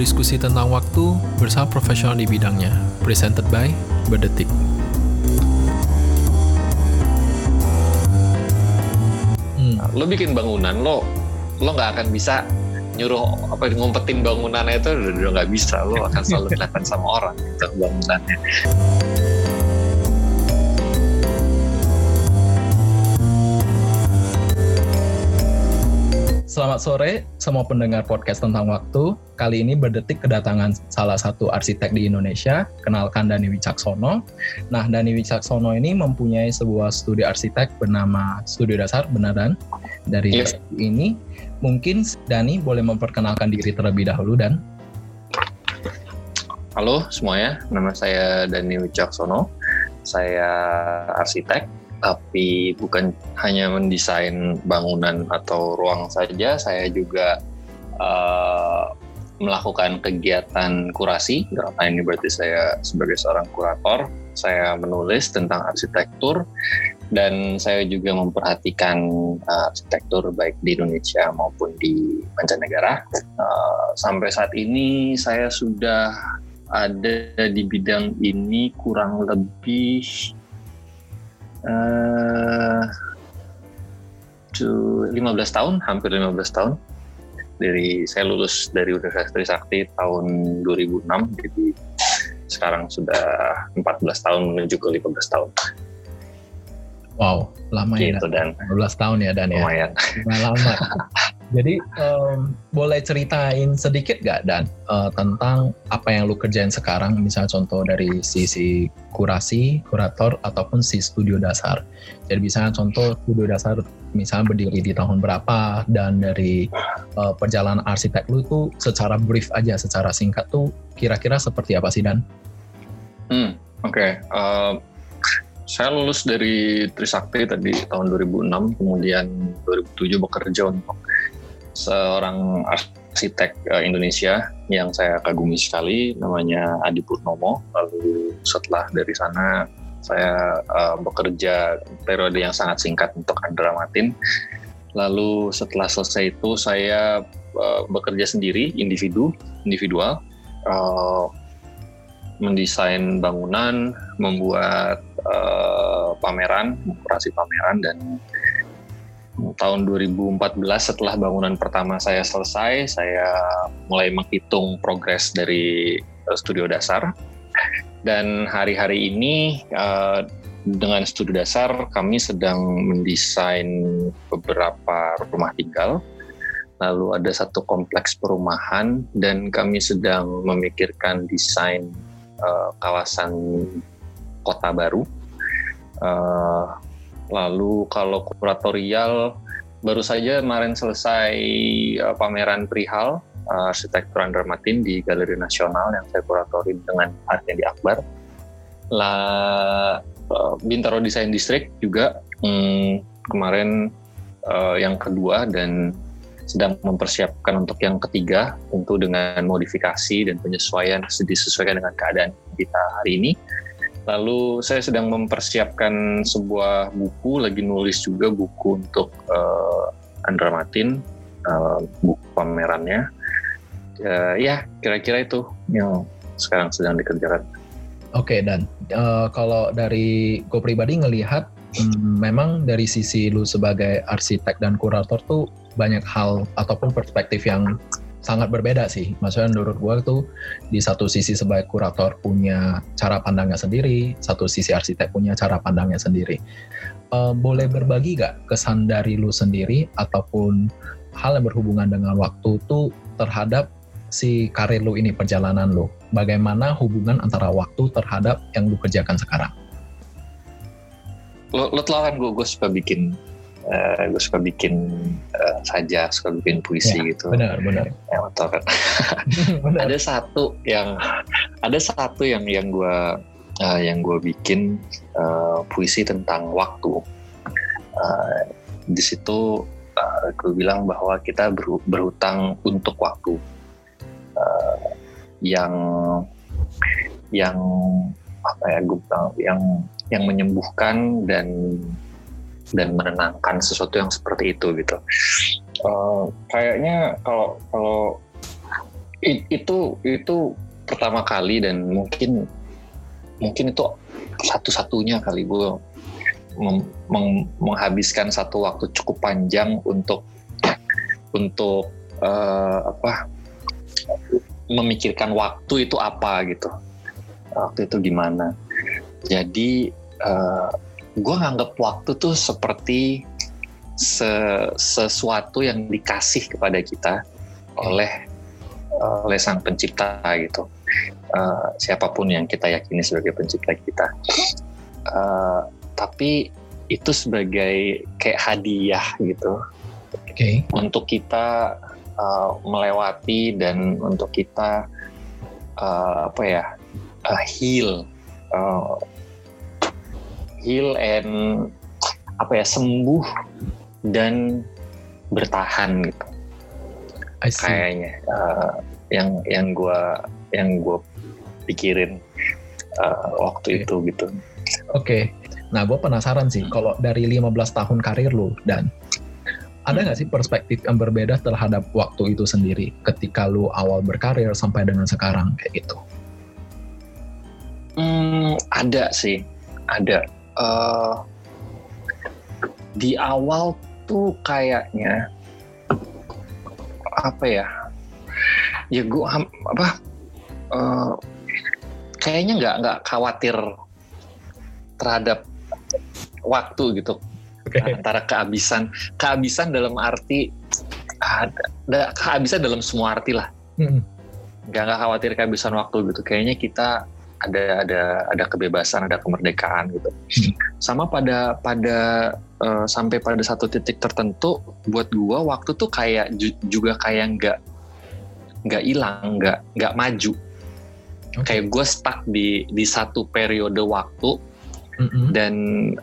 berdiskusi tentang waktu bersama profesional di bidangnya. Presented by Berdetik. Hmm. Lo bikin bangunan, lo lo nggak akan bisa nyuruh apa ngumpetin bangunannya itu udah nggak bisa lo akan selalu kelihatan sama orang gitu bangunannya Selamat sore semua pendengar podcast tentang waktu. Kali ini berdetik kedatangan salah satu arsitek di Indonesia, kenalkan Dani Wicaksono. Nah, Dani Wicaksono ini mempunyai sebuah studi arsitek bernama Studio Dasar, benar dan? Dari yeah. ini, mungkin Dani boleh memperkenalkan diri terlebih dahulu dan? Halo semuanya, nama saya Dani Wicaksono. Saya arsitek tapi bukan hanya mendesain bangunan atau ruang saja, saya juga uh, melakukan kegiatan kurasi. Dalam ini berarti saya sebagai seorang kurator, saya menulis tentang arsitektur dan saya juga memperhatikan uh, arsitektur baik di Indonesia maupun di mancanegara. Uh, sampai saat ini saya sudah ada di bidang ini kurang lebih uh, eh, 15 tahun, hampir 15 tahun. Dari saya lulus dari Universitas Trisakti tahun 2006, jadi sekarang sudah 14 tahun menuju ke 15 tahun. Wow, lama ya, gitu, ya. Dan 15 tahun ya Dan ya. Lumayan. lama. Jadi um, boleh ceritain sedikit gak Dan uh, tentang apa yang lu kerjain sekarang, misalnya contoh dari sisi kurasi, kurator ataupun si studio dasar. Jadi misalnya contoh studio dasar misalnya berdiri di tahun berapa dan dari uh, perjalanan arsitek lu itu secara brief aja, secara singkat tuh kira-kira seperti apa sih Dan? Hmm, oke. Okay. Uh, saya lulus dari Trisakti tadi tahun 2006, kemudian 2007 bekerja untuk seorang arsitek uh, Indonesia yang saya kagumi sekali namanya Adi Purnomo. Lalu setelah dari sana saya uh, bekerja periode yang sangat singkat untuk Andra Matin. Lalu setelah selesai itu saya uh, bekerja sendiri individu individual uh, mendesain bangunan, membuat uh, pameran, operasi pameran dan tahun 2014 setelah bangunan pertama saya selesai, saya mulai menghitung progres dari uh, studio dasar. Dan hari-hari ini uh, dengan studi dasar kami sedang mendesain beberapa rumah tinggal. Lalu ada satu kompleks perumahan dan kami sedang memikirkan desain uh, kawasan kota baru. Lalu kalau kuratorial baru saja kemarin selesai uh, pameran perihal uh, arsitektur Andra Matin di Galeri Nasional yang saya kuratori dengan Artendi Akbar. La uh, Bintaro Design District juga um, kemarin uh, yang kedua dan sedang mempersiapkan untuk yang ketiga tentu dengan modifikasi dan penyesuaian disesuaikan dengan keadaan kita hari ini Lalu saya sedang mempersiapkan sebuah buku, lagi nulis juga buku untuk uh, Andra Martin, uh, buku pamerannya. Uh, ya, kira-kira itu yang sekarang sedang dikerjakan. Oke, okay, dan uh, kalau dari gue pribadi ngelihat, hmm, memang dari sisi lu sebagai arsitek dan kurator tuh banyak hal ataupun perspektif yang sangat berbeda sih. Maksudnya menurut gue tuh di satu sisi sebagai kurator punya cara pandangnya sendiri, satu sisi arsitek punya cara pandangnya sendiri. Uh, boleh berbagi gak kesan dari lu sendiri ataupun hal yang berhubungan dengan waktu tuh terhadap si karir lu ini, perjalanan lu? Bagaimana hubungan antara waktu terhadap yang lu kerjakan sekarang? Lo, lo kan gue, gue suka bikin uh, eh, gue suka bikin uh, saja suka bikin puisi ya, gitu. benar benar. Ya kan ada satu yang ada satu yang yang gue uh, yang gue bikin uh, puisi tentang waktu. Uh, di situ uh, gue bilang bahwa kita ber, berhutang untuk waktu. Uh, yang yang apa ya gue bilang yang yang menyembuhkan dan dan menenangkan sesuatu yang seperti itu gitu. Uh, kayaknya kalau kalau itu itu pertama kali dan mungkin mungkin itu satu-satunya kali gue meng, meng, menghabiskan satu waktu cukup panjang untuk untuk uh, apa memikirkan waktu itu apa gitu waktu itu gimana jadi uh, gue nganggap waktu tuh seperti se sesuatu yang dikasih kepada kita oleh oleh sang pencipta gitu. Uh, siapa pun yang kita yakini sebagai pencipta kita. Uh, tapi itu sebagai kayak hadiah gitu. Okay. untuk kita uh, melewati dan untuk kita uh, apa ya uh, heal uh, heal and apa ya sembuh dan bertahan gitu kayaknya uh, yang yang gue yang gue pikirin uh, waktu okay. itu gitu oke okay. nah gue penasaran sih hmm. kalau dari 15 tahun karir lu dan ada nggak sih perspektif yang berbeda terhadap waktu itu sendiri ketika lu awal berkarir sampai dengan sekarang kayak gitu? Hmm, ada sih, ada. Uh, di awal tuh kayaknya apa ya? Ya gue apa? Uh, kayaknya nggak nggak khawatir terhadap waktu gitu okay. antara kehabisan kehabisan dalam arti ada kehabisan dalam semua arti lah hmm. nggak nggak khawatir kehabisan waktu gitu kayaknya kita ada ada ada kebebasan ada kemerdekaan gitu hmm. sama pada pada uh, sampai pada satu titik tertentu buat gua waktu tuh kayak juga kayak nggak nggak hilang nggak nggak maju okay. kayak gue stuck di di satu periode waktu mm -hmm. dan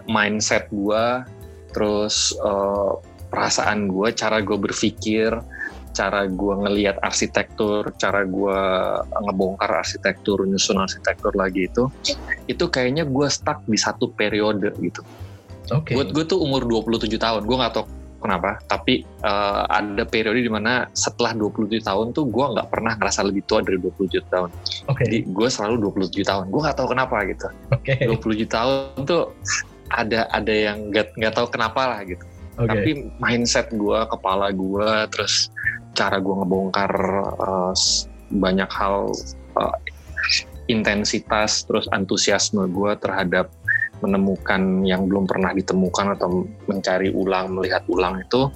mindset gue terus uh, perasaan gue, cara gue berpikir, cara gue ngelihat arsitektur, cara gue ngebongkar arsitektur, nyusun arsitektur lagi itu, itu kayaknya gue stuck di satu periode gitu. Oke. Okay. Buat gue tuh umur 27 tahun, gue nggak tahu kenapa, tapi uh, ada periode di mana setelah 27 tahun tuh gue nggak pernah ngerasa lebih tua dari 27 tahun. Okay. Jadi gue selalu 27 tahun, gue nggak tahu kenapa gitu. Okay. 27 tahun tuh ada ada yang nggak nggak tahu kenapa lah gitu okay. tapi mindset gue kepala gue terus cara gue ngebongkar uh, banyak hal uh, intensitas terus antusiasme gue terhadap menemukan yang belum pernah ditemukan atau mencari ulang melihat ulang itu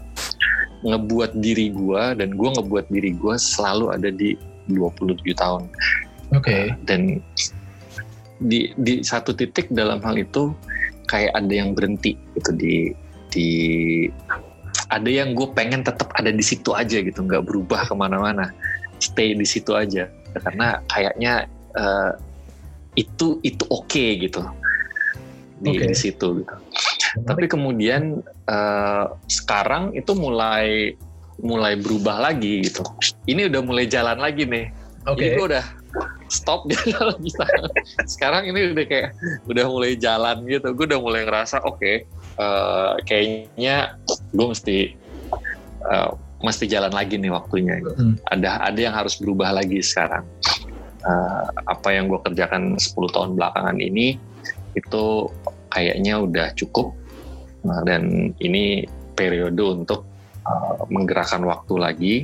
ngebuat diri gue dan gue ngebuat diri gue selalu ada di 27 tahun. Oke. Okay. Uh, dan di di satu titik dalam hal itu kayak ada yang berhenti gitu di di ada yang gue pengen tetap ada di situ aja gitu nggak berubah ke mana-mana. Stay di situ aja. Karena kayaknya uh, itu itu oke okay, gitu. Di, okay. di situ gitu. Tapi kemudian uh, sekarang itu mulai mulai berubah lagi gitu. Ini udah mulai jalan lagi nih. Okay. ini gue udah stop dia kalau bisa sekarang ini udah kayak udah mulai jalan gitu gue udah mulai ngerasa oke okay, uh, eh, kayaknya gue mesti uh, mesti jalan lagi nih waktunya gitu. hmm. ada ada yang harus berubah lagi sekarang uh, apa yang gue kerjakan 10 tahun belakangan ini itu kayaknya udah cukup nah, dan ini periode untuk uh, menggerakkan waktu lagi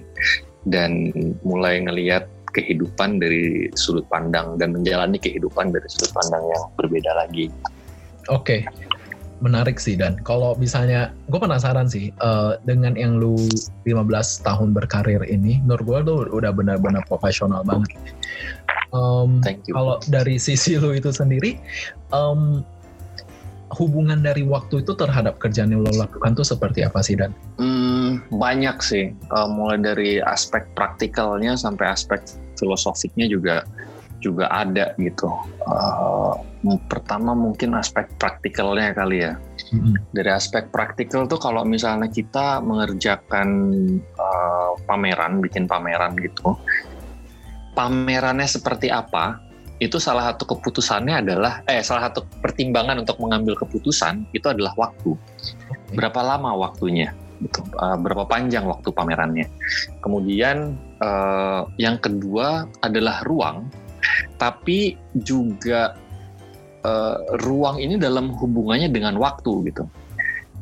dan mulai ngelihat kehidupan dari sudut pandang dan menjalani kehidupan dari sudut pandang yang berbeda lagi. Oke, okay. menarik sih dan kalau misalnya gue penasaran sih uh, dengan yang lu 15 tahun berkarir ini, menurut gue tuh udah benar-benar profesional banget. Um. Kalau dari sisi lu itu sendiri, um, hubungan dari waktu itu terhadap kerjaan yang lo lakukan tuh seperti apa sih Dan? Hmm, banyak sih, uh, mulai dari aspek praktikalnya sampai aspek filosofiknya juga juga ada gitu. Uh, pertama mungkin aspek praktikalnya kali ya. Mm-hmm. Dari aspek praktikal tuh kalau misalnya kita mengerjakan uh, pameran, bikin pameran gitu, pamerannya seperti apa? Itu salah satu keputusannya adalah eh salah satu pertimbangan untuk mengambil keputusan itu adalah waktu. Berapa lama waktunya? gitu. Uh, berapa panjang waktu pamerannya. Kemudian uh, yang kedua adalah ruang, tapi juga uh, ruang ini dalam hubungannya dengan waktu gitu.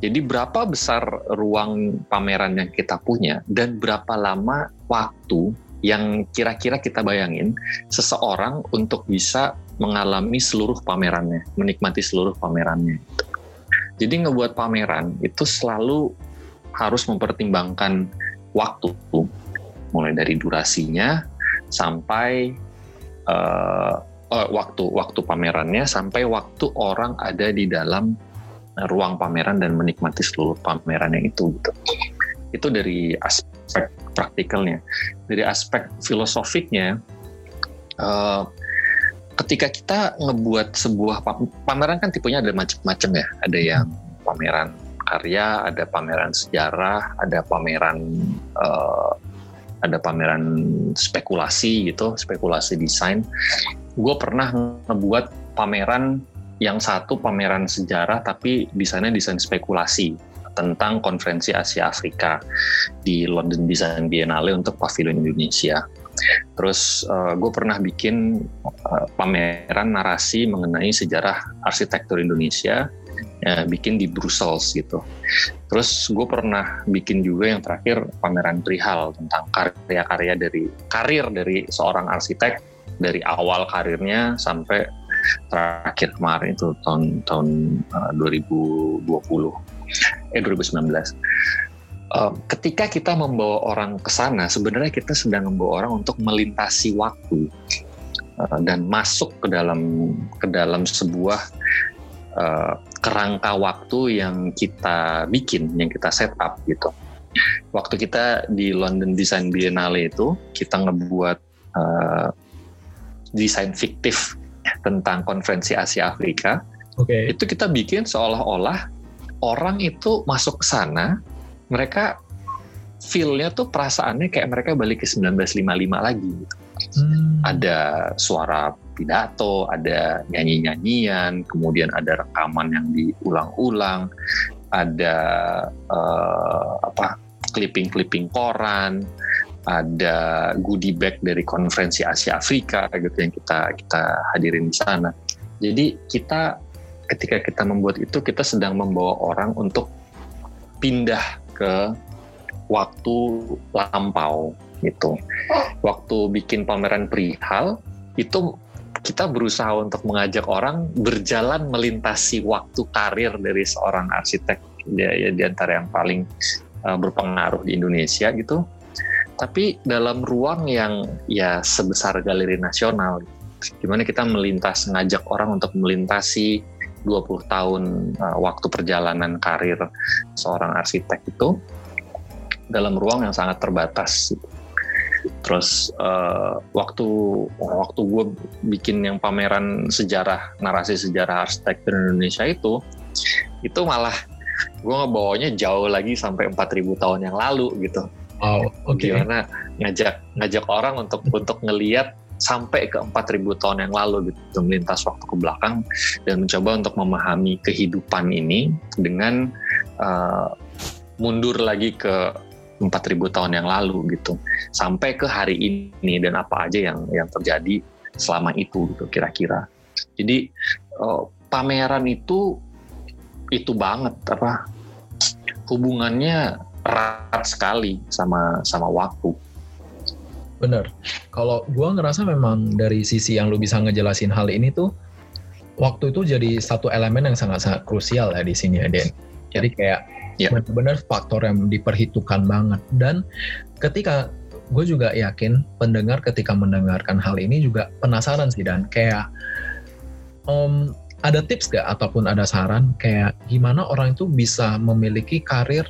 Jadi berapa besar ruang pameran yang kita punya dan berapa lama waktu yang kira-kira kita bayangin seseorang untuk bisa mengalami seluruh pamerannya, menikmati seluruh pamerannya. Jadi ngebuat pameran itu selalu harus mempertimbangkan waktu, mulai dari durasinya sampai uh, uh, waktu waktu pamerannya sampai waktu orang ada di dalam ruang pameran dan menikmati seluruh pamerannya itu gitu. Itu dari aspek praktikalnya. Dari aspek filosofiknya, uh, ketika kita ngebuat sebuah pameran kan tipenya ada macam-macam ya. Ada yang pameran karya, ada pameran sejarah, ada pameran uh, ada pameran spekulasi gitu, spekulasi desain. Gue pernah ngebuat pameran yang satu pameran sejarah tapi desainnya desain spekulasi tentang konferensi Asia Afrika di London Design Biennale untuk pavilion Indonesia. Terus uh, gue pernah bikin uh, pameran narasi mengenai sejarah arsitektur Indonesia, ya, bikin di Brussels gitu. Terus gue pernah bikin juga yang terakhir pameran perihal tentang karya-karya dari karir dari seorang arsitek dari awal karirnya sampai terakhir kemarin itu tahun tahun uh, 2020 eh 2019 uh, ketika kita membawa orang ke sana sebenarnya kita sedang membawa orang untuk melintasi waktu uh, dan masuk ke dalam ke dalam sebuah uh, kerangka waktu yang kita bikin yang kita set up gitu waktu kita di London Design Biennale itu kita ngebuat uh, desain fiktif tentang konferensi Asia Afrika. Okay. Itu kita bikin seolah-olah orang itu masuk ke sana, mereka feel-nya tuh perasaannya kayak mereka balik ke 1955 lagi. Hmm. Ada suara pidato, ada nyanyi-nyanyian, kemudian ada rekaman yang diulang-ulang, ada uh, apa clipping-clipping koran, ada goodie bag dari konferensi Asia Afrika gitu yang kita kita hadirin di sana. Jadi kita ketika kita membuat itu kita sedang membawa orang untuk pindah ke waktu lampau gitu. Waktu bikin pameran perihal itu kita berusaha untuk mengajak orang berjalan melintasi waktu karir dari seorang arsitek dia ya di antara yang paling uh, berpengaruh di Indonesia gitu tapi dalam ruang yang ya sebesar galeri nasional gimana kita melintas ngajak orang untuk melintasi 20 tahun uh, waktu perjalanan karir seorang arsitek itu dalam ruang yang sangat terbatas terus uh, waktu waktu gue bikin yang pameran sejarah narasi sejarah arsitektur Indonesia itu itu malah gue ngebawanya jauh lagi sampai 4000 tahun yang lalu gitu oke. Okay. Gimana ngajak ngajak orang untuk untuk ngeliat sampai ke 4000 tahun yang lalu gitu melintas waktu ke belakang dan mencoba untuk memahami kehidupan ini dengan uh, mundur lagi ke 4000 tahun yang lalu gitu sampai ke hari ini dan apa aja yang yang terjadi selama itu gitu kira-kira jadi uh, pameran itu itu banget apa hubungannya erat sekali sama sama waktu. Bener. Kalau gue ngerasa memang dari sisi yang lu bisa ngejelasin hal ini tuh, waktu itu jadi satu elemen yang sangat-sangat krusial ya di sini ya, Den. Jadi kayak yeah. benar-benar faktor yang diperhitungkan banget. Dan ketika gue juga yakin pendengar ketika mendengarkan hal ini juga penasaran sih dan kayak um, ada tips gak ataupun ada saran kayak gimana orang itu bisa memiliki karir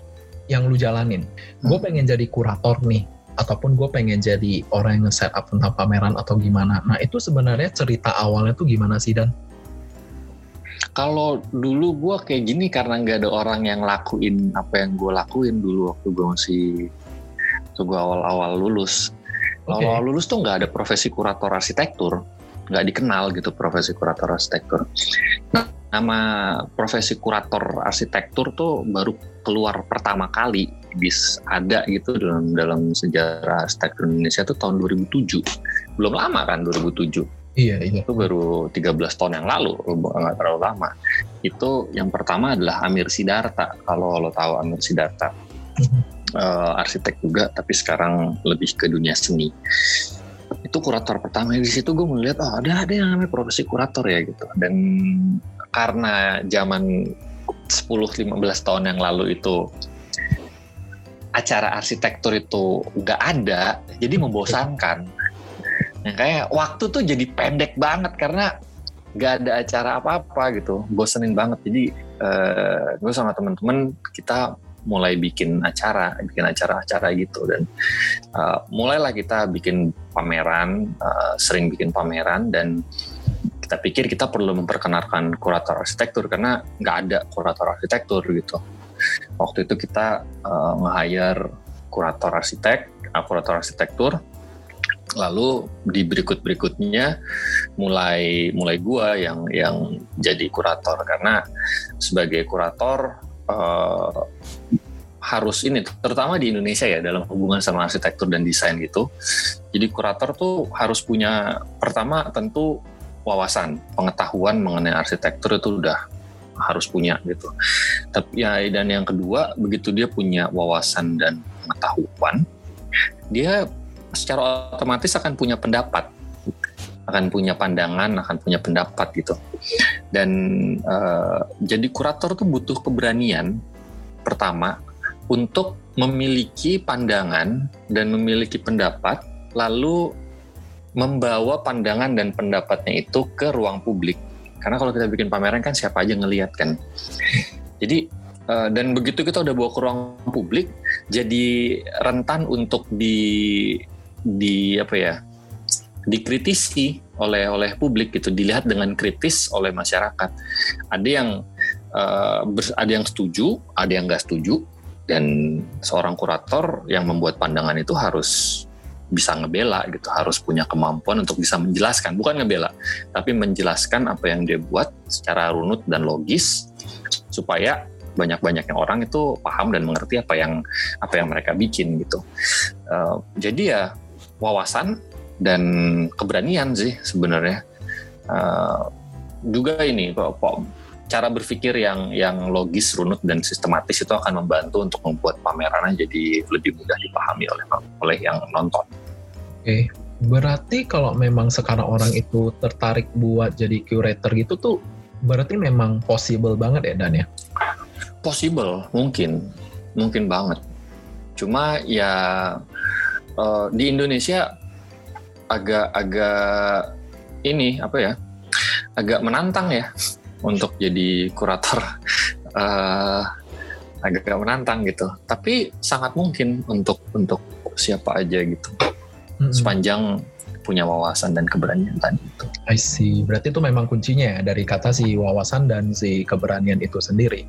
yang lu jalanin. Hmm. Gue pengen jadi kurator nih, ataupun gue pengen jadi orang yang nge-set up tentang pameran atau gimana. Nah itu sebenarnya cerita awalnya tuh gimana sih Dan? Kalau dulu gue kayak gini karena nggak ada orang yang lakuin apa yang gue lakuin dulu waktu gue masih waktu gue awal-awal lulus. Okay. Awal lulus tuh nggak ada profesi kurator arsitektur, nggak dikenal gitu profesi kurator arsitektur. Nah nama profesi kurator arsitektur tuh baru keluar pertama kali bis ada gitu dalam dalam sejarah arsitektur Indonesia tuh tahun 2007 belum lama kan 2007 Iya, iya. Itu baru 13 tahun yang lalu, nggak terlalu lama. Itu yang pertama adalah Amir Sidarta. Kalau lo tahu Amir Sidarta, uh, arsitek juga, tapi sekarang lebih ke dunia seni. Itu kurator pertama di situ gue melihat, oh ada ada yang namanya profesi kurator ya gitu. Dan karena zaman 10-15 tahun yang lalu itu acara arsitektur itu nggak ada, jadi membosankan Nah, kayak waktu tuh jadi pendek banget karena gak ada acara apa-apa gitu. Bosenin banget. Jadi uh, gue sama temen-temen kita mulai bikin acara, bikin acara-acara gitu dan uh, mulailah kita bikin pameran, uh, sering bikin pameran dan kita pikir kita perlu memperkenalkan kurator arsitektur karena nggak ada kurator arsitektur gitu. Waktu itu kita uh, nge-hire kurator arsitek, kurator arsitektur. Lalu di berikut berikutnya mulai mulai gua yang yang jadi kurator. Karena sebagai kurator uh, harus ini terutama di Indonesia ya dalam hubungan sama arsitektur dan desain gitu. Jadi kurator tuh harus punya pertama tentu wawasan pengetahuan mengenai arsitektur itu udah harus punya gitu tapi ya dan yang kedua begitu dia punya wawasan dan pengetahuan dia secara otomatis akan punya pendapat akan punya pandangan, akan punya pendapat gitu. Dan uh, jadi kurator tuh butuh keberanian pertama untuk memiliki pandangan dan memiliki pendapat, lalu membawa pandangan dan pendapatnya itu ke ruang publik. Karena kalau kita bikin pameran kan siapa aja ngelihat kan. Jadi uh, dan begitu kita udah bawa ke ruang publik, jadi rentan untuk di di apa ya dikritisi oleh oleh publik gitu dilihat dengan kritis oleh masyarakat ada yang uh, ada yang setuju ada yang nggak setuju dan seorang kurator yang membuat pandangan itu harus bisa ngebela gitu harus punya kemampuan untuk bisa menjelaskan bukan ngebela tapi menjelaskan apa yang dia buat secara runut dan logis supaya banyak-banyaknya orang itu paham dan mengerti apa yang apa yang mereka bikin gitu uh, jadi ya wawasan dan keberanian sih sebenarnya. Uh, juga ini kok cara berpikir yang yang logis, runut dan sistematis itu akan membantu untuk membuat pamerannya jadi lebih mudah dipahami oleh oleh yang nonton. Oke, berarti kalau memang sekarang orang itu tertarik buat jadi curator gitu tuh berarti memang possible banget ya Dan ya? Possible, mungkin, mungkin banget. Cuma ya uh, di Indonesia agak-agak ini apa ya agak menantang ya untuk jadi kurator uh, agak menantang gitu tapi sangat mungkin untuk untuk siapa aja gitu hmm. sepanjang punya wawasan dan keberanian tadi itu. I see. Berarti itu memang kuncinya ya dari kata si wawasan dan si keberanian itu sendiri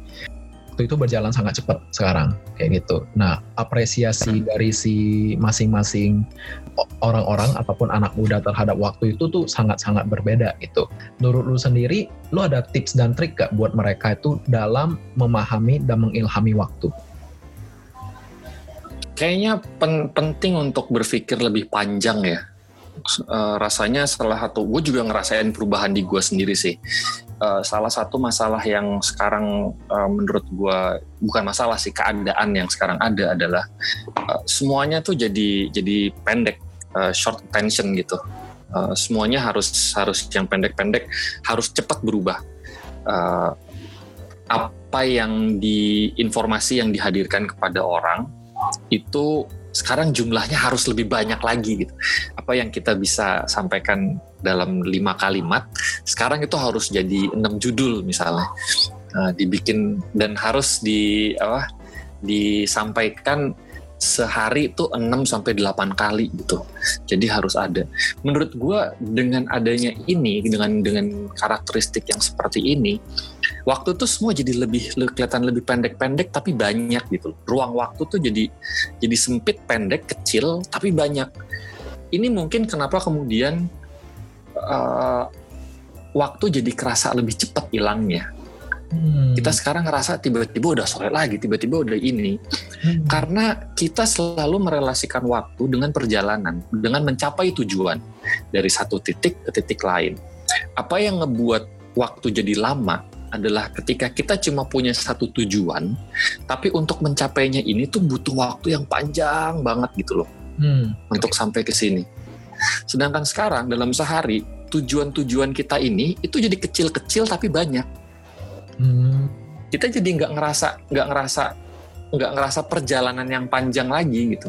waktu itu berjalan sangat cepat sekarang kayak gitu. Nah, apresiasi dari si masing-masing orang-orang ataupun anak muda terhadap waktu itu tuh sangat-sangat berbeda gitu. Menurut lu sendiri, lu ada tips dan trik gak buat mereka itu dalam memahami dan mengilhami waktu? Kayaknya pen penting untuk berpikir lebih panjang ya. Uh, rasanya salah satu, gue juga ngerasain perubahan di gue sendiri sih. Uh, salah satu masalah yang sekarang uh, menurut gue bukan masalah sih keadaan yang sekarang ada adalah uh, semuanya tuh jadi jadi pendek uh, short attention gitu. Uh, semuanya harus harus yang pendek-pendek harus cepat berubah. Uh, apa yang di informasi yang dihadirkan kepada orang itu sekarang jumlahnya harus lebih banyak lagi gitu. Apa yang kita bisa sampaikan dalam lima kalimat, sekarang itu harus jadi enam judul misalnya, uh, dibikin dan harus di apa disampaikan sehari itu 6 sampai 8 kali gitu. Jadi harus ada. Menurut gue dengan adanya ini dengan dengan karakteristik yang seperti ini, waktu tuh semua jadi lebih kelihatan lebih pendek-pendek tapi banyak gitu. Ruang waktu tuh jadi jadi sempit, pendek, kecil tapi banyak. Ini mungkin kenapa kemudian uh, waktu jadi kerasa lebih cepat hilangnya Hmm. Kita sekarang ngerasa tiba-tiba udah sore lagi, tiba-tiba udah ini. Hmm. Karena kita selalu merelasikan waktu dengan perjalanan, dengan mencapai tujuan dari satu titik ke titik lain. Apa yang ngebuat waktu jadi lama adalah ketika kita cuma punya satu tujuan, tapi untuk mencapainya ini tuh butuh waktu yang panjang banget gitu loh, hmm. untuk sampai ke sini. Sedangkan sekarang dalam sehari tujuan-tujuan kita ini itu jadi kecil-kecil tapi banyak Hmm. Kita jadi nggak ngerasa nggak ngerasa nggak ngerasa perjalanan yang panjang lagi gitu.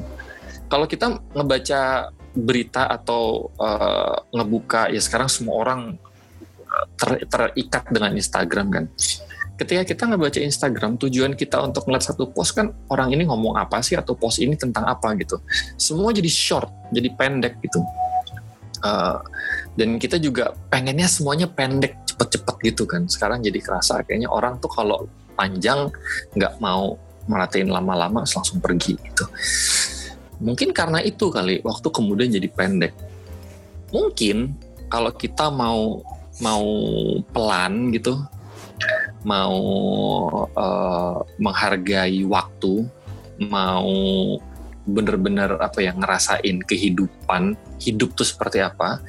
Kalau kita ngebaca berita atau uh, ngebuka ya sekarang semua orang ter, terikat dengan Instagram kan. Ketika kita ngebaca Instagram, tujuan kita untuk ngeliat satu post kan orang ini ngomong apa sih atau post ini tentang apa gitu. Semua jadi short, jadi pendek gitu. Uh, dan kita juga pengennya semuanya pendek cepet-cepet gitu kan sekarang jadi kerasa kayaknya orang tuh kalau panjang nggak mau merhatiin lama-lama langsung pergi gitu mungkin karena itu kali waktu kemudian jadi pendek mungkin kalau kita mau mau pelan gitu mau uh, menghargai waktu mau bener-bener apa ya ngerasain kehidupan hidup tuh seperti apa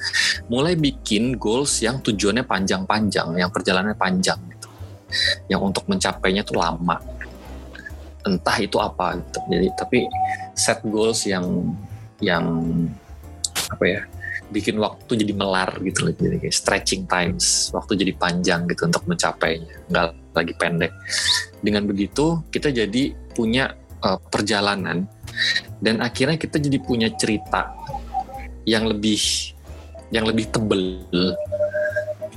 mulai bikin goals yang tujuannya panjang-panjang yang perjalanannya panjang gitu. Yang untuk mencapainya tuh lama. Entah itu apa gitu. Jadi tapi set goals yang yang apa ya bikin waktu jadi melar gitu loh jadi kayak stretching times waktu jadi panjang gitu untuk mencapainya nggak lagi pendek. Dengan begitu kita jadi punya uh, perjalanan dan akhirnya kita jadi punya cerita yang lebih yang lebih tebel.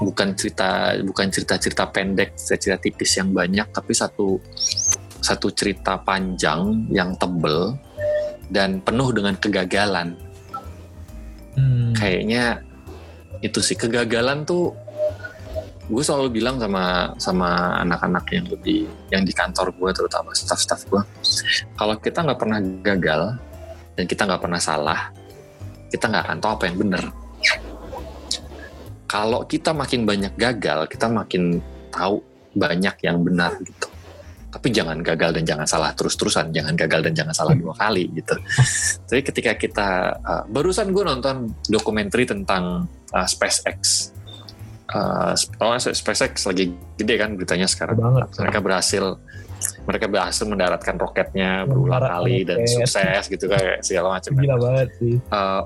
Bukan cerita bukan cerita cerita pendek cerita cerita tipis yang banyak tapi satu satu cerita panjang yang tebel dan penuh dengan kegagalan hmm. kayaknya itu sih kegagalan tuh gue selalu bilang sama sama anak-anak yang lebih yang di kantor gue terutama staff-staff gue kalau kita nggak pernah gagal dan kita nggak pernah salah kita nggak akan tahu apa yang benar kalau kita makin banyak gagal kita makin tahu banyak yang benar gitu tapi jangan gagal dan jangan salah terus-terusan jangan gagal dan jangan salah dua kali gitu jadi ketika kita uh, barusan gue nonton dokumenter tentang uh, SpaceX uh, oh, SpaceX lagi gede kan beritanya sekarang. Banget. Mereka berhasil mereka berhasil mendaratkan roketnya berulang kali dan sukses gitu kayak segala macam. Gila banget sih. Uh,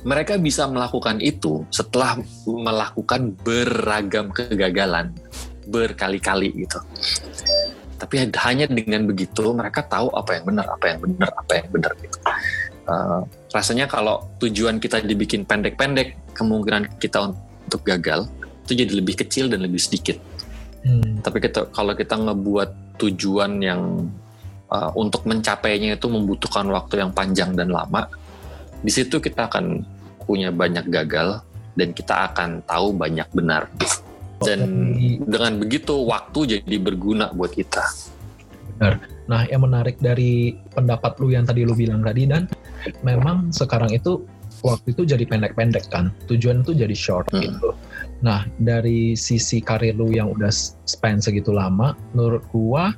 mereka bisa melakukan itu setelah melakukan beragam kegagalan berkali-kali gitu. Tapi hanya dengan begitu mereka tahu apa yang benar, apa yang benar, apa yang benar gitu. Uh, rasanya kalau tujuan kita dibikin pendek-pendek, kemungkinan kita untuk gagal itu jadi lebih kecil dan lebih sedikit. Hmm. Tapi kita kalau kita ngebuat tujuan yang uh, untuk mencapainya itu membutuhkan waktu yang panjang dan lama, di situ kita akan punya banyak gagal dan kita akan tahu banyak benar. Dan dengan begitu waktu jadi berguna buat kita. Benar. Nah, yang menarik dari pendapat lu yang tadi lu bilang tadi dan memang sekarang itu waktu itu jadi pendek-pendek kan tujuan itu jadi short hmm. gitu nah dari sisi karir lu yang udah spend segitu lama menurut gua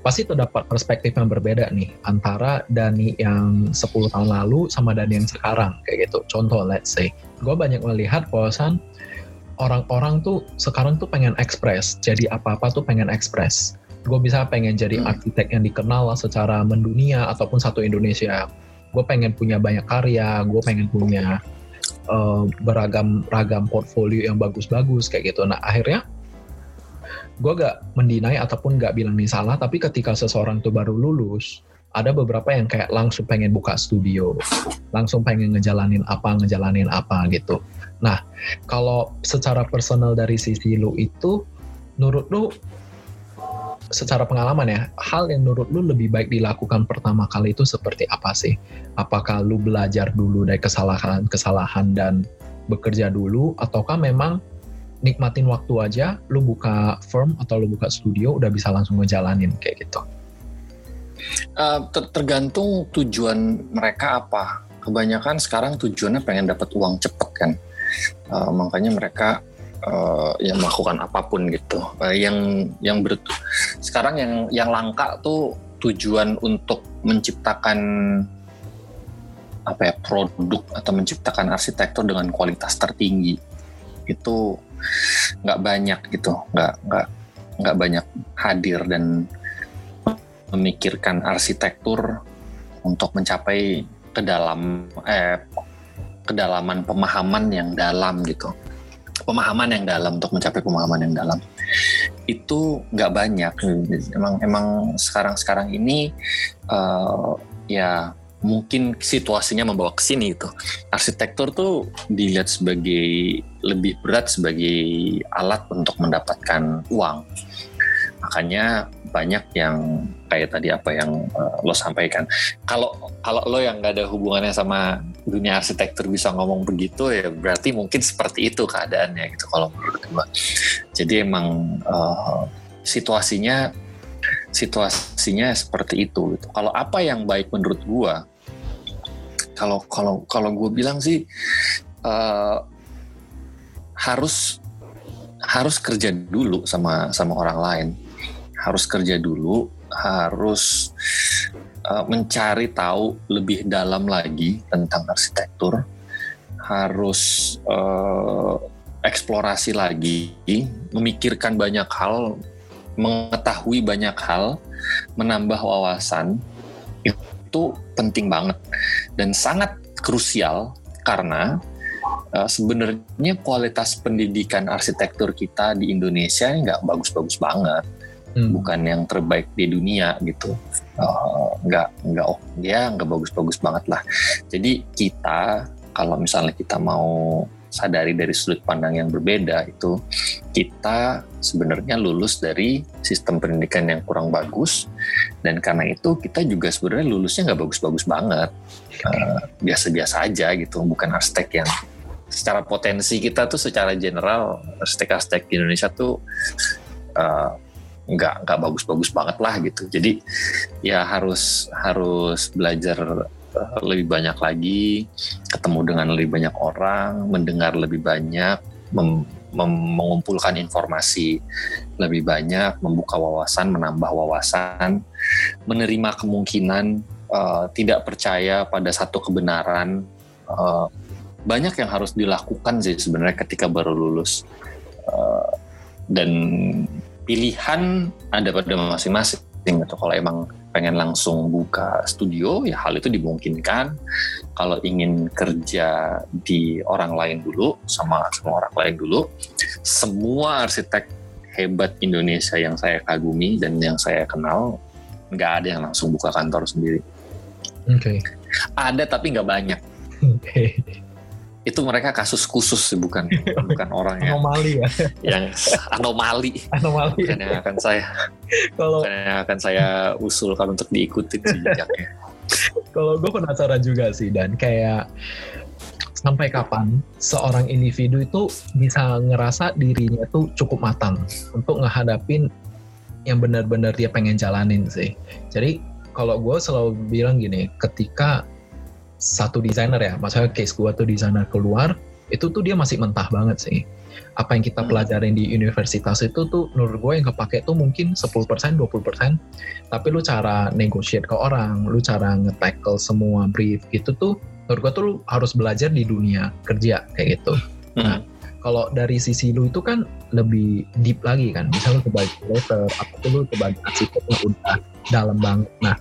pasti terdapat perspektif yang berbeda nih antara Dani yang 10 tahun lalu sama Dani yang sekarang kayak gitu contoh let's say gue banyak melihat bahwasan orang-orang tuh sekarang tuh pengen ekspres jadi apa-apa tuh pengen ekspres gue bisa pengen jadi hmm. arsitek yang dikenal secara mendunia ataupun satu Indonesia. Gue pengen punya banyak karya gue pengen punya uh, beragam ragam portfolio yang bagus-bagus kayak gitu. Nah akhirnya gue gak mendinai ataupun gak bilang ini salah tapi ketika seseorang tuh baru lulus ada beberapa yang kayak langsung pengen buka studio langsung pengen ngejalanin apa ngejalanin apa gitu nah kalau secara personal dari sisi lu itu menurut lu secara pengalaman ya, hal yang menurut lu lebih baik dilakukan pertama kali itu seperti apa sih? Apakah lu belajar dulu dari kesalahan-kesalahan dan bekerja dulu, ataukah memang nikmatin waktu aja, lu buka firm atau lu buka studio udah bisa langsung ngejalanin kayak gitu? Uh, ter tergantung tujuan mereka apa. Kebanyakan sekarang tujuannya pengen dapat uang cepet kan, uh, makanya mereka uh, yang melakukan apa pun gitu. Uh, yang yang ber, sekarang yang yang langka tuh tujuan untuk menciptakan apa ya produk atau menciptakan arsitektur dengan kualitas tertinggi itu nggak banyak gitu nggak nggak nggak banyak hadir dan memikirkan arsitektur untuk mencapai ke dalam eh, kedalaman pemahaman yang dalam gitu. Pemahaman yang dalam untuk mencapai pemahaman yang dalam. Itu nggak banyak emang emang sekarang sekarang ini uh, ya mungkin situasinya membawa ke sini itu arsitektur tuh dilihat sebagai lebih berat sebagai alat untuk mendapatkan uang. Makanya banyak yang kayak tadi apa yang uh, lo sampaikan. Kalau kalau lo yang nggak ada hubungannya sama dunia arsitektur bisa ngomong begitu ya berarti mungkin seperti itu keadaannya gitu kalau menurut gue. Jadi emang uh, situasinya situasinya seperti itu gitu. Kalau apa yang baik menurut gue? Kalau kalau kalau gue bilang sih uh, harus harus kerja dulu sama sama orang lain harus kerja dulu, harus uh, mencari tahu lebih dalam lagi tentang arsitektur, harus uh, eksplorasi lagi, memikirkan banyak hal, mengetahui banyak hal, menambah wawasan. Itu penting banget dan sangat krusial karena uh, sebenarnya kualitas pendidikan arsitektur kita di Indonesia nggak bagus-bagus banget hmm. bukan yang terbaik di dunia gitu. Uh, nggak nggak oh ya nggak bagus-bagus banget lah. Jadi kita kalau misalnya kita mau sadari dari sudut pandang yang berbeda itu kita sebenarnya lulus dari sistem pendidikan yang kurang bagus dan karena itu kita juga sebenarnya lulusnya nggak bagus-bagus banget. Uh, biasa-biasa aja gitu bukan arsitek yang secara potensi kita tuh secara general arsitek-arsitek di Indonesia tuh uh, nggak nggak bagus-bagus banget lah gitu. Jadi ya harus harus belajar eh, lebih banyak lagi ketemu dengan lebih banyak orang mendengar lebih banyak mem, mem, mengumpulkan informasi lebih banyak membuka wawasan menambah wawasan menerima kemungkinan uh, tidak percaya pada satu kebenaran. Uh, banyak yang harus dilakukan sih sebenarnya ketika baru lulus. Uh, dan pilihan ada pada masing-masing gitu. Kalau emang pengen langsung buka studio, ya hal itu dimungkinkan. Kalau ingin kerja di orang lain dulu, sama semua orang lain dulu, semua arsitek hebat Indonesia yang saya kagumi dan yang saya kenal, nggak ada yang langsung buka kantor sendiri. Oke. Okay. Ada tapi nggak banyak. Oke. Okay itu mereka kasus khusus sih bukan bukan orang yang anomali ya. yang anomali. Anomali. Bukan yang akan saya kalau bukan yang akan saya usulkan untuk diikuti jejaknya kalau gue penasaran juga sih dan. Kayak sampai kapan seorang individu itu bisa ngerasa dirinya tuh cukup matang untuk ngehadapin yang benar-benar dia pengen jalanin sih? Jadi kalau gue selalu bilang gini ketika satu desainer ya, maksudnya case gue tuh desainer keluar, itu tuh dia masih mentah banget sih. Apa yang kita hmm. pelajarin di universitas itu tuh menurut gue yang kepake tuh mungkin 10%, 20%, tapi lu cara negotiate ke orang, lu cara nge-tackle semua brief itu tuh menurut gue tuh lu harus belajar di dunia kerja kayak gitu. Hmm. Nah, kalau dari sisi lu itu kan lebih deep lagi kan, misalnya lu ke bagian letter, atau lu ke bagian arsitek udah dalam banget. Nah,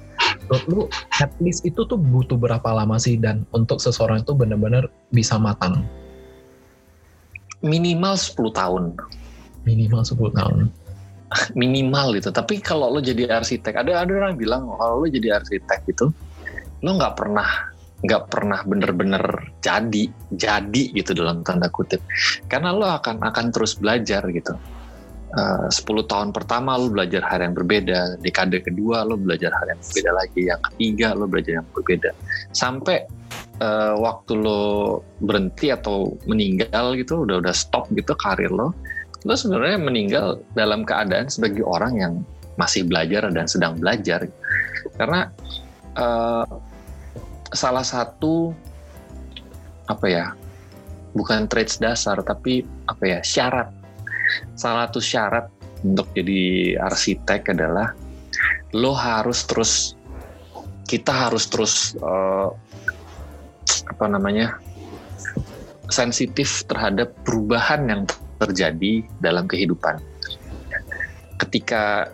menurut lu at least itu tuh butuh berapa lama sih dan untuk seseorang itu benar-benar bisa matang? Minimal 10 tahun. Minimal 10 tahun. Minimal gitu. Tapi kalau lo jadi arsitek, ada ada orang bilang kalau lo jadi arsitek itu lo nggak pernah nggak pernah bener-bener jadi jadi gitu dalam tanda kutip karena lo akan akan terus belajar gitu Uh, 10 tahun pertama lo belajar hal yang berbeda, dekade kedua lo belajar hal yang berbeda lagi, yang ketiga lo belajar yang berbeda. Sampai uh, waktu lo berhenti atau meninggal gitu, udah udah stop gitu karir lo, lo sebenarnya meninggal dalam keadaan sebagai orang yang masih belajar dan sedang belajar. Karena uh, salah satu apa ya bukan traits dasar tapi apa ya syarat salah satu syarat untuk jadi arsitek adalah lo harus terus kita harus terus uh, apa namanya sensitif terhadap perubahan yang terjadi dalam kehidupan. Ketika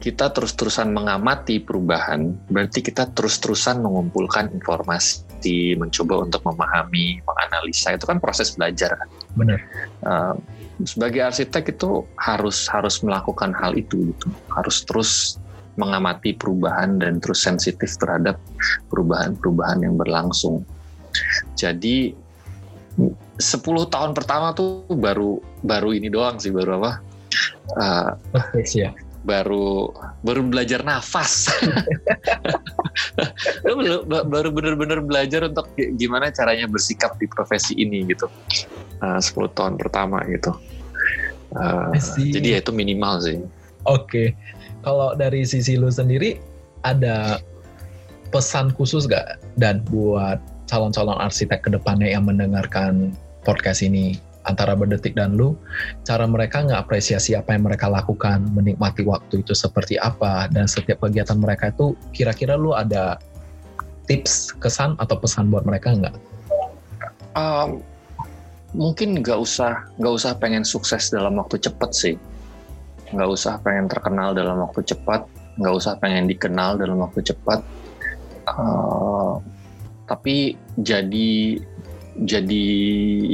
kita terus-terusan mengamati perubahan, berarti kita terus-terusan mengumpulkan informasi, mencoba untuk memahami, menganalisa. Itu kan proses belajar. Benar. Uh, sebagai arsitek itu harus harus melakukan hal itu, gitu. harus terus mengamati perubahan dan terus sensitif terhadap perubahan-perubahan yang berlangsung. Jadi 10 tahun pertama tuh baru baru ini doang sih baru apa? Uh, ya baru baru belajar nafas baru benar-benar belajar untuk gimana caranya bersikap di profesi ini gitu uh, 10 tahun pertama gitu uh, jadi ya itu minimal sih oke okay. kalau dari sisi lu sendiri ada pesan khusus gak dan buat calon-calon arsitek ke depannya yang mendengarkan podcast ini antara berdetik dan lu, cara mereka nggak apresiasi apa yang mereka lakukan, menikmati waktu itu seperti apa, dan setiap kegiatan mereka itu kira-kira lu ada tips, kesan atau pesan buat mereka nggak? Um, mungkin nggak usah nggak usah pengen sukses dalam waktu cepat sih, nggak usah pengen terkenal dalam waktu cepat, nggak usah pengen dikenal dalam waktu cepat. Uh, tapi jadi jadi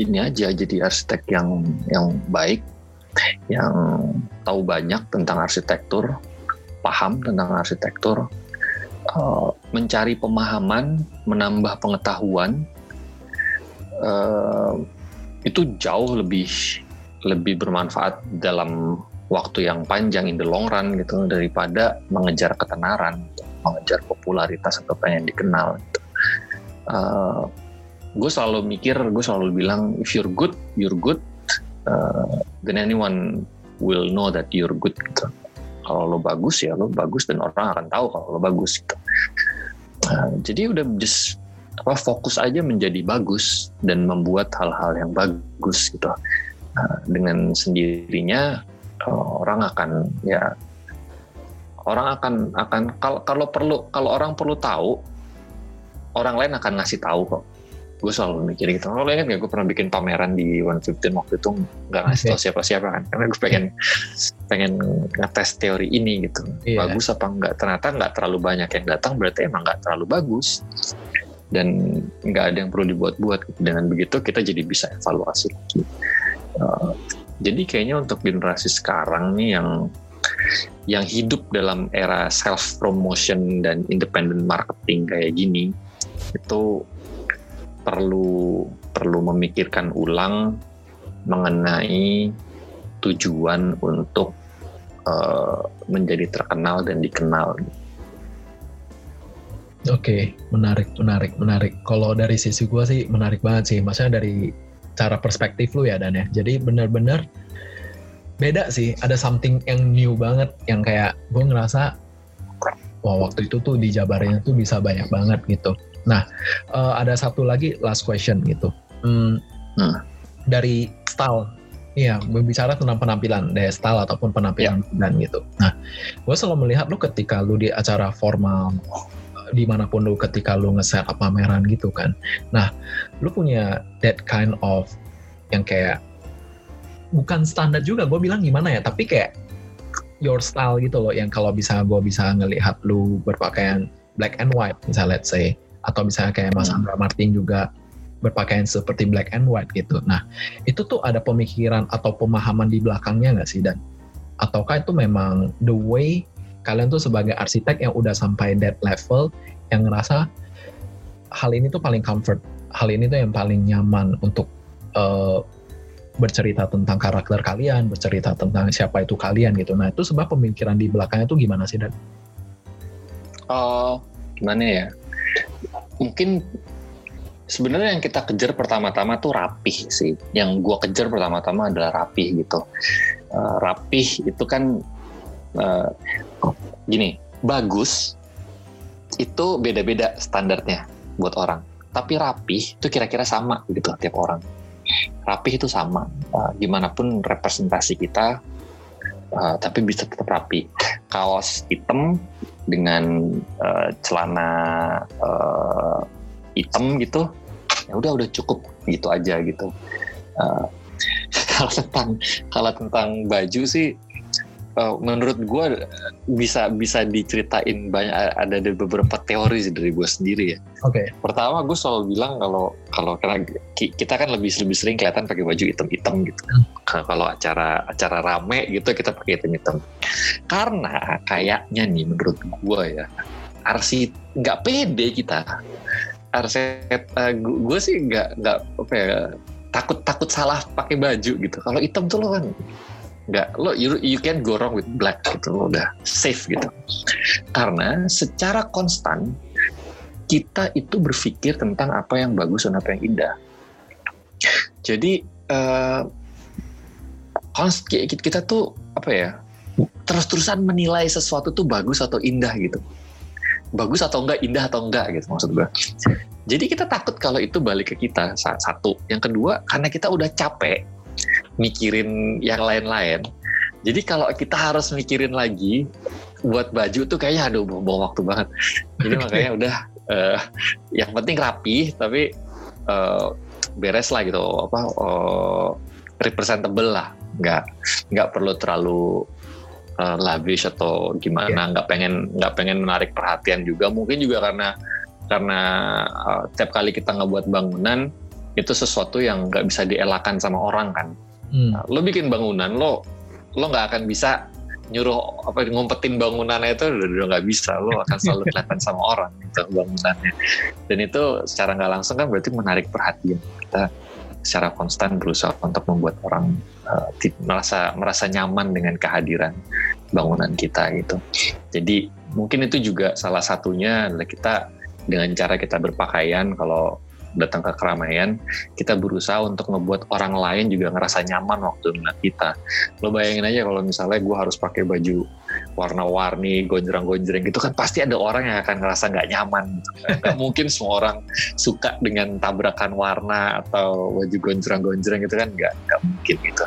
ini aja jadi arsitek yang yang baik yang tahu banyak tentang arsitektur paham tentang arsitektur uh, mencari pemahaman menambah pengetahuan uh, itu jauh lebih lebih bermanfaat dalam waktu yang panjang in the long run gitu daripada mengejar ketenaran mengejar popularitas atau pengen dikenal gitu. uh, gue selalu mikir gue selalu bilang if you're good you're good. Uh, then anyone will know that you're good gitu. Kalau lo bagus ya lo bagus dan orang akan tahu kalau lo bagus gitu. Uh, jadi udah just apa fokus aja menjadi bagus dan membuat hal-hal yang bagus gitu uh, dengan sendirinya uh, orang akan ya orang akan akan kalau kalau perlu kalau orang perlu tahu orang lain akan ngasih tahu kok gue selalu mikir gitu. Lo ingat gak gue pernah bikin pameran di One Fifteen waktu itu nggak ngasih tau siapa-siapa kan, karena gue pengen pengen ngetes teori ini gitu. Yeah. Bagus apa enggak? Ternyata nggak terlalu banyak yang datang, berarti emang nggak terlalu bagus dan nggak ada yang perlu dibuat-buat. Gitu. Dengan begitu kita jadi bisa evaluasi lagi. Uh, jadi kayaknya untuk generasi sekarang nih yang yang hidup dalam era self promotion dan independent marketing kayak gini itu perlu perlu memikirkan ulang mengenai tujuan untuk uh, menjadi terkenal dan dikenal. Oke, okay, menarik, menarik, menarik. Kalau dari sisi gue sih menarik banget sih. Maksudnya dari cara perspektif lu ya Dan ya. Jadi benar-benar beda sih. Ada something yang new banget yang kayak gue ngerasa wah waktu itu tuh di Jabarnya tuh bisa banyak banget gitu. Nah, uh, ada satu lagi last question gitu. Hmm, nah. Dari style, iya, berbicara tentang penampilan, dari style ataupun penampilan yeah. dan gitu. Nah, gue selalu melihat lu ketika lu di acara formal, di mana pun lu ketika lu nge-set up pameran gitu kan. Nah, lu punya that kind of yang kayak bukan standar juga, gue bilang gimana ya, tapi kayak your style gitu loh, yang kalau bisa gue bisa ngelihat lu berpakaian black and white, misalnya let's say, atau misalnya kayak Mas hmm. Andra Martin juga berpakaian seperti black and white gitu. Nah, itu tuh ada pemikiran atau pemahaman di belakangnya nggak sih dan ataukah itu memang the way kalian tuh sebagai arsitek yang udah sampai that level yang ngerasa hal ini tuh paling comfort, hal ini tuh yang paling nyaman untuk uh, bercerita tentang karakter kalian, bercerita tentang siapa itu kalian gitu. Nah, itu sebab pemikiran di belakangnya tuh gimana sih dan? Oh, gimana ya? mungkin sebenarnya yang kita kejar pertama-tama tuh rapih sih. Yang gue kejar pertama-tama adalah rapih gitu. Uh, rapih itu kan uh, gini, bagus itu beda-beda standarnya buat orang. Tapi rapih itu kira-kira sama gitu tiap orang. rapih itu sama uh, gimana pun representasi kita uh, tapi bisa tetap rapi kaos hitam dengan uh, celana uh, hitam gitu ya udah udah cukup gitu aja gitu uh, kalau tentang kalau tentang baju sih uh, menurut gue bisa bisa diceritain banyak ada beberapa teori dari gue sendiri ya. Oke. Okay. Pertama gue selalu bilang kalau kalau karena kita kan lebih lebih sering kelihatan pakai baju hitam-hitam gitu. Hmm. Kalau acara acara rame gitu kita pakai hitam-hitam. Karena kayaknya nih menurut gue ya arsi nggak pede kita. Arset uh, gue sih nggak nggak apa ya takut takut salah pakai baju gitu. Kalau hitam tuh lo kan nggak lo you, you can go wrong with black gitu lo udah safe gitu. Karena secara konstan kita itu berpikir tentang apa yang bagus dan apa yang indah. Jadi uh, kita tuh apa ya terus-terusan menilai sesuatu tuh bagus atau indah gitu. Bagus atau enggak indah atau enggak gitu maksud gue jadi kita takut kalau itu balik ke kita satu. Yang kedua karena kita udah capek mikirin yang lain-lain. Jadi kalau kita harus mikirin lagi buat baju tuh kayaknya aduh bawa waktu banget. Jadi makanya udah uh, yang penting rapi tapi uh, beres lah gitu apa uh, representable lah. Nggak nggak perlu terlalu uh, lavish atau gimana. Yeah. Nggak pengen nggak pengen menarik perhatian juga. Mungkin juga karena karena uh, tiap kali kita ngebuat bangunan itu sesuatu yang nggak bisa dielakkan sama orang kan Hmm. Nah, lo bikin bangunan lo lo nggak akan bisa nyuruh apa ngumpetin bangunannya itu udah nggak bisa. Lo akan selalu kelihatan sama orang itu bangunannya. Dan itu secara nggak langsung kan berarti menarik perhatian kita secara konstan berusaha untuk membuat orang uh, merasa merasa nyaman dengan kehadiran bangunan kita gitu. Jadi mungkin itu juga salah satunya adalah kita dengan cara kita berpakaian kalau datang ke keramaian, kita berusaha untuk ngebuat orang lain juga ngerasa nyaman waktu ngeliat kita. Lo bayangin aja kalau misalnya gue harus pakai baju warna-warni, gonjreng-gonjreng gitu kan pasti ada orang yang akan ngerasa nggak nyaman. Gitu. Gak mungkin semua orang suka dengan tabrakan warna atau baju gonjreng-gonjreng gitu kan nggak nggak mungkin gitu.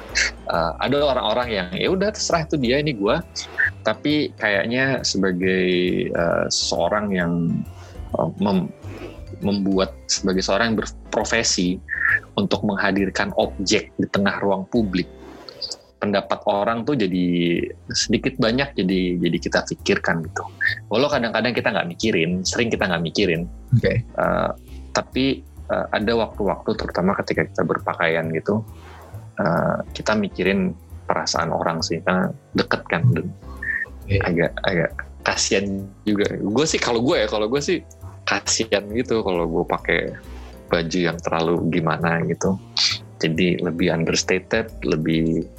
Uh, ada orang-orang yang ya udah terserah itu dia ini gue, tapi kayaknya sebagai uh, seorang yang uh, mem membuat sebagai seorang yang berprofesi untuk menghadirkan objek di tengah ruang publik pendapat orang tuh jadi sedikit banyak jadi jadi kita pikirkan gitu. Walau kadang-kadang kita nggak mikirin, sering kita nggak mikirin. Okay. Uh, eh, tapi uh, ada waktu-waktu terutama ketika kita berpakaian gitu, uh, kita mikirin perasaan orang sih karena deket kan okay. agak agak kasihan juga. Gue sih kalau gue ya kalau gue sih kasihan gitu kalau gue pakai baju yang terlalu gimana gitu jadi lebih understated lebih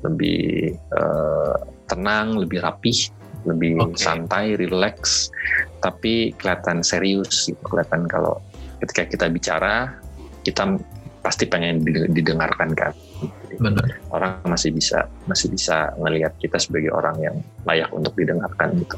lebih uh, tenang lebih rapih lebih okay. santai relax tapi kelihatan serius gitu. kelihatan kalau ketika kita bicara kita pasti pengen didengarkan kan Benar. orang masih bisa masih bisa ngelihat kita sebagai orang yang layak untuk didengarkan gitu.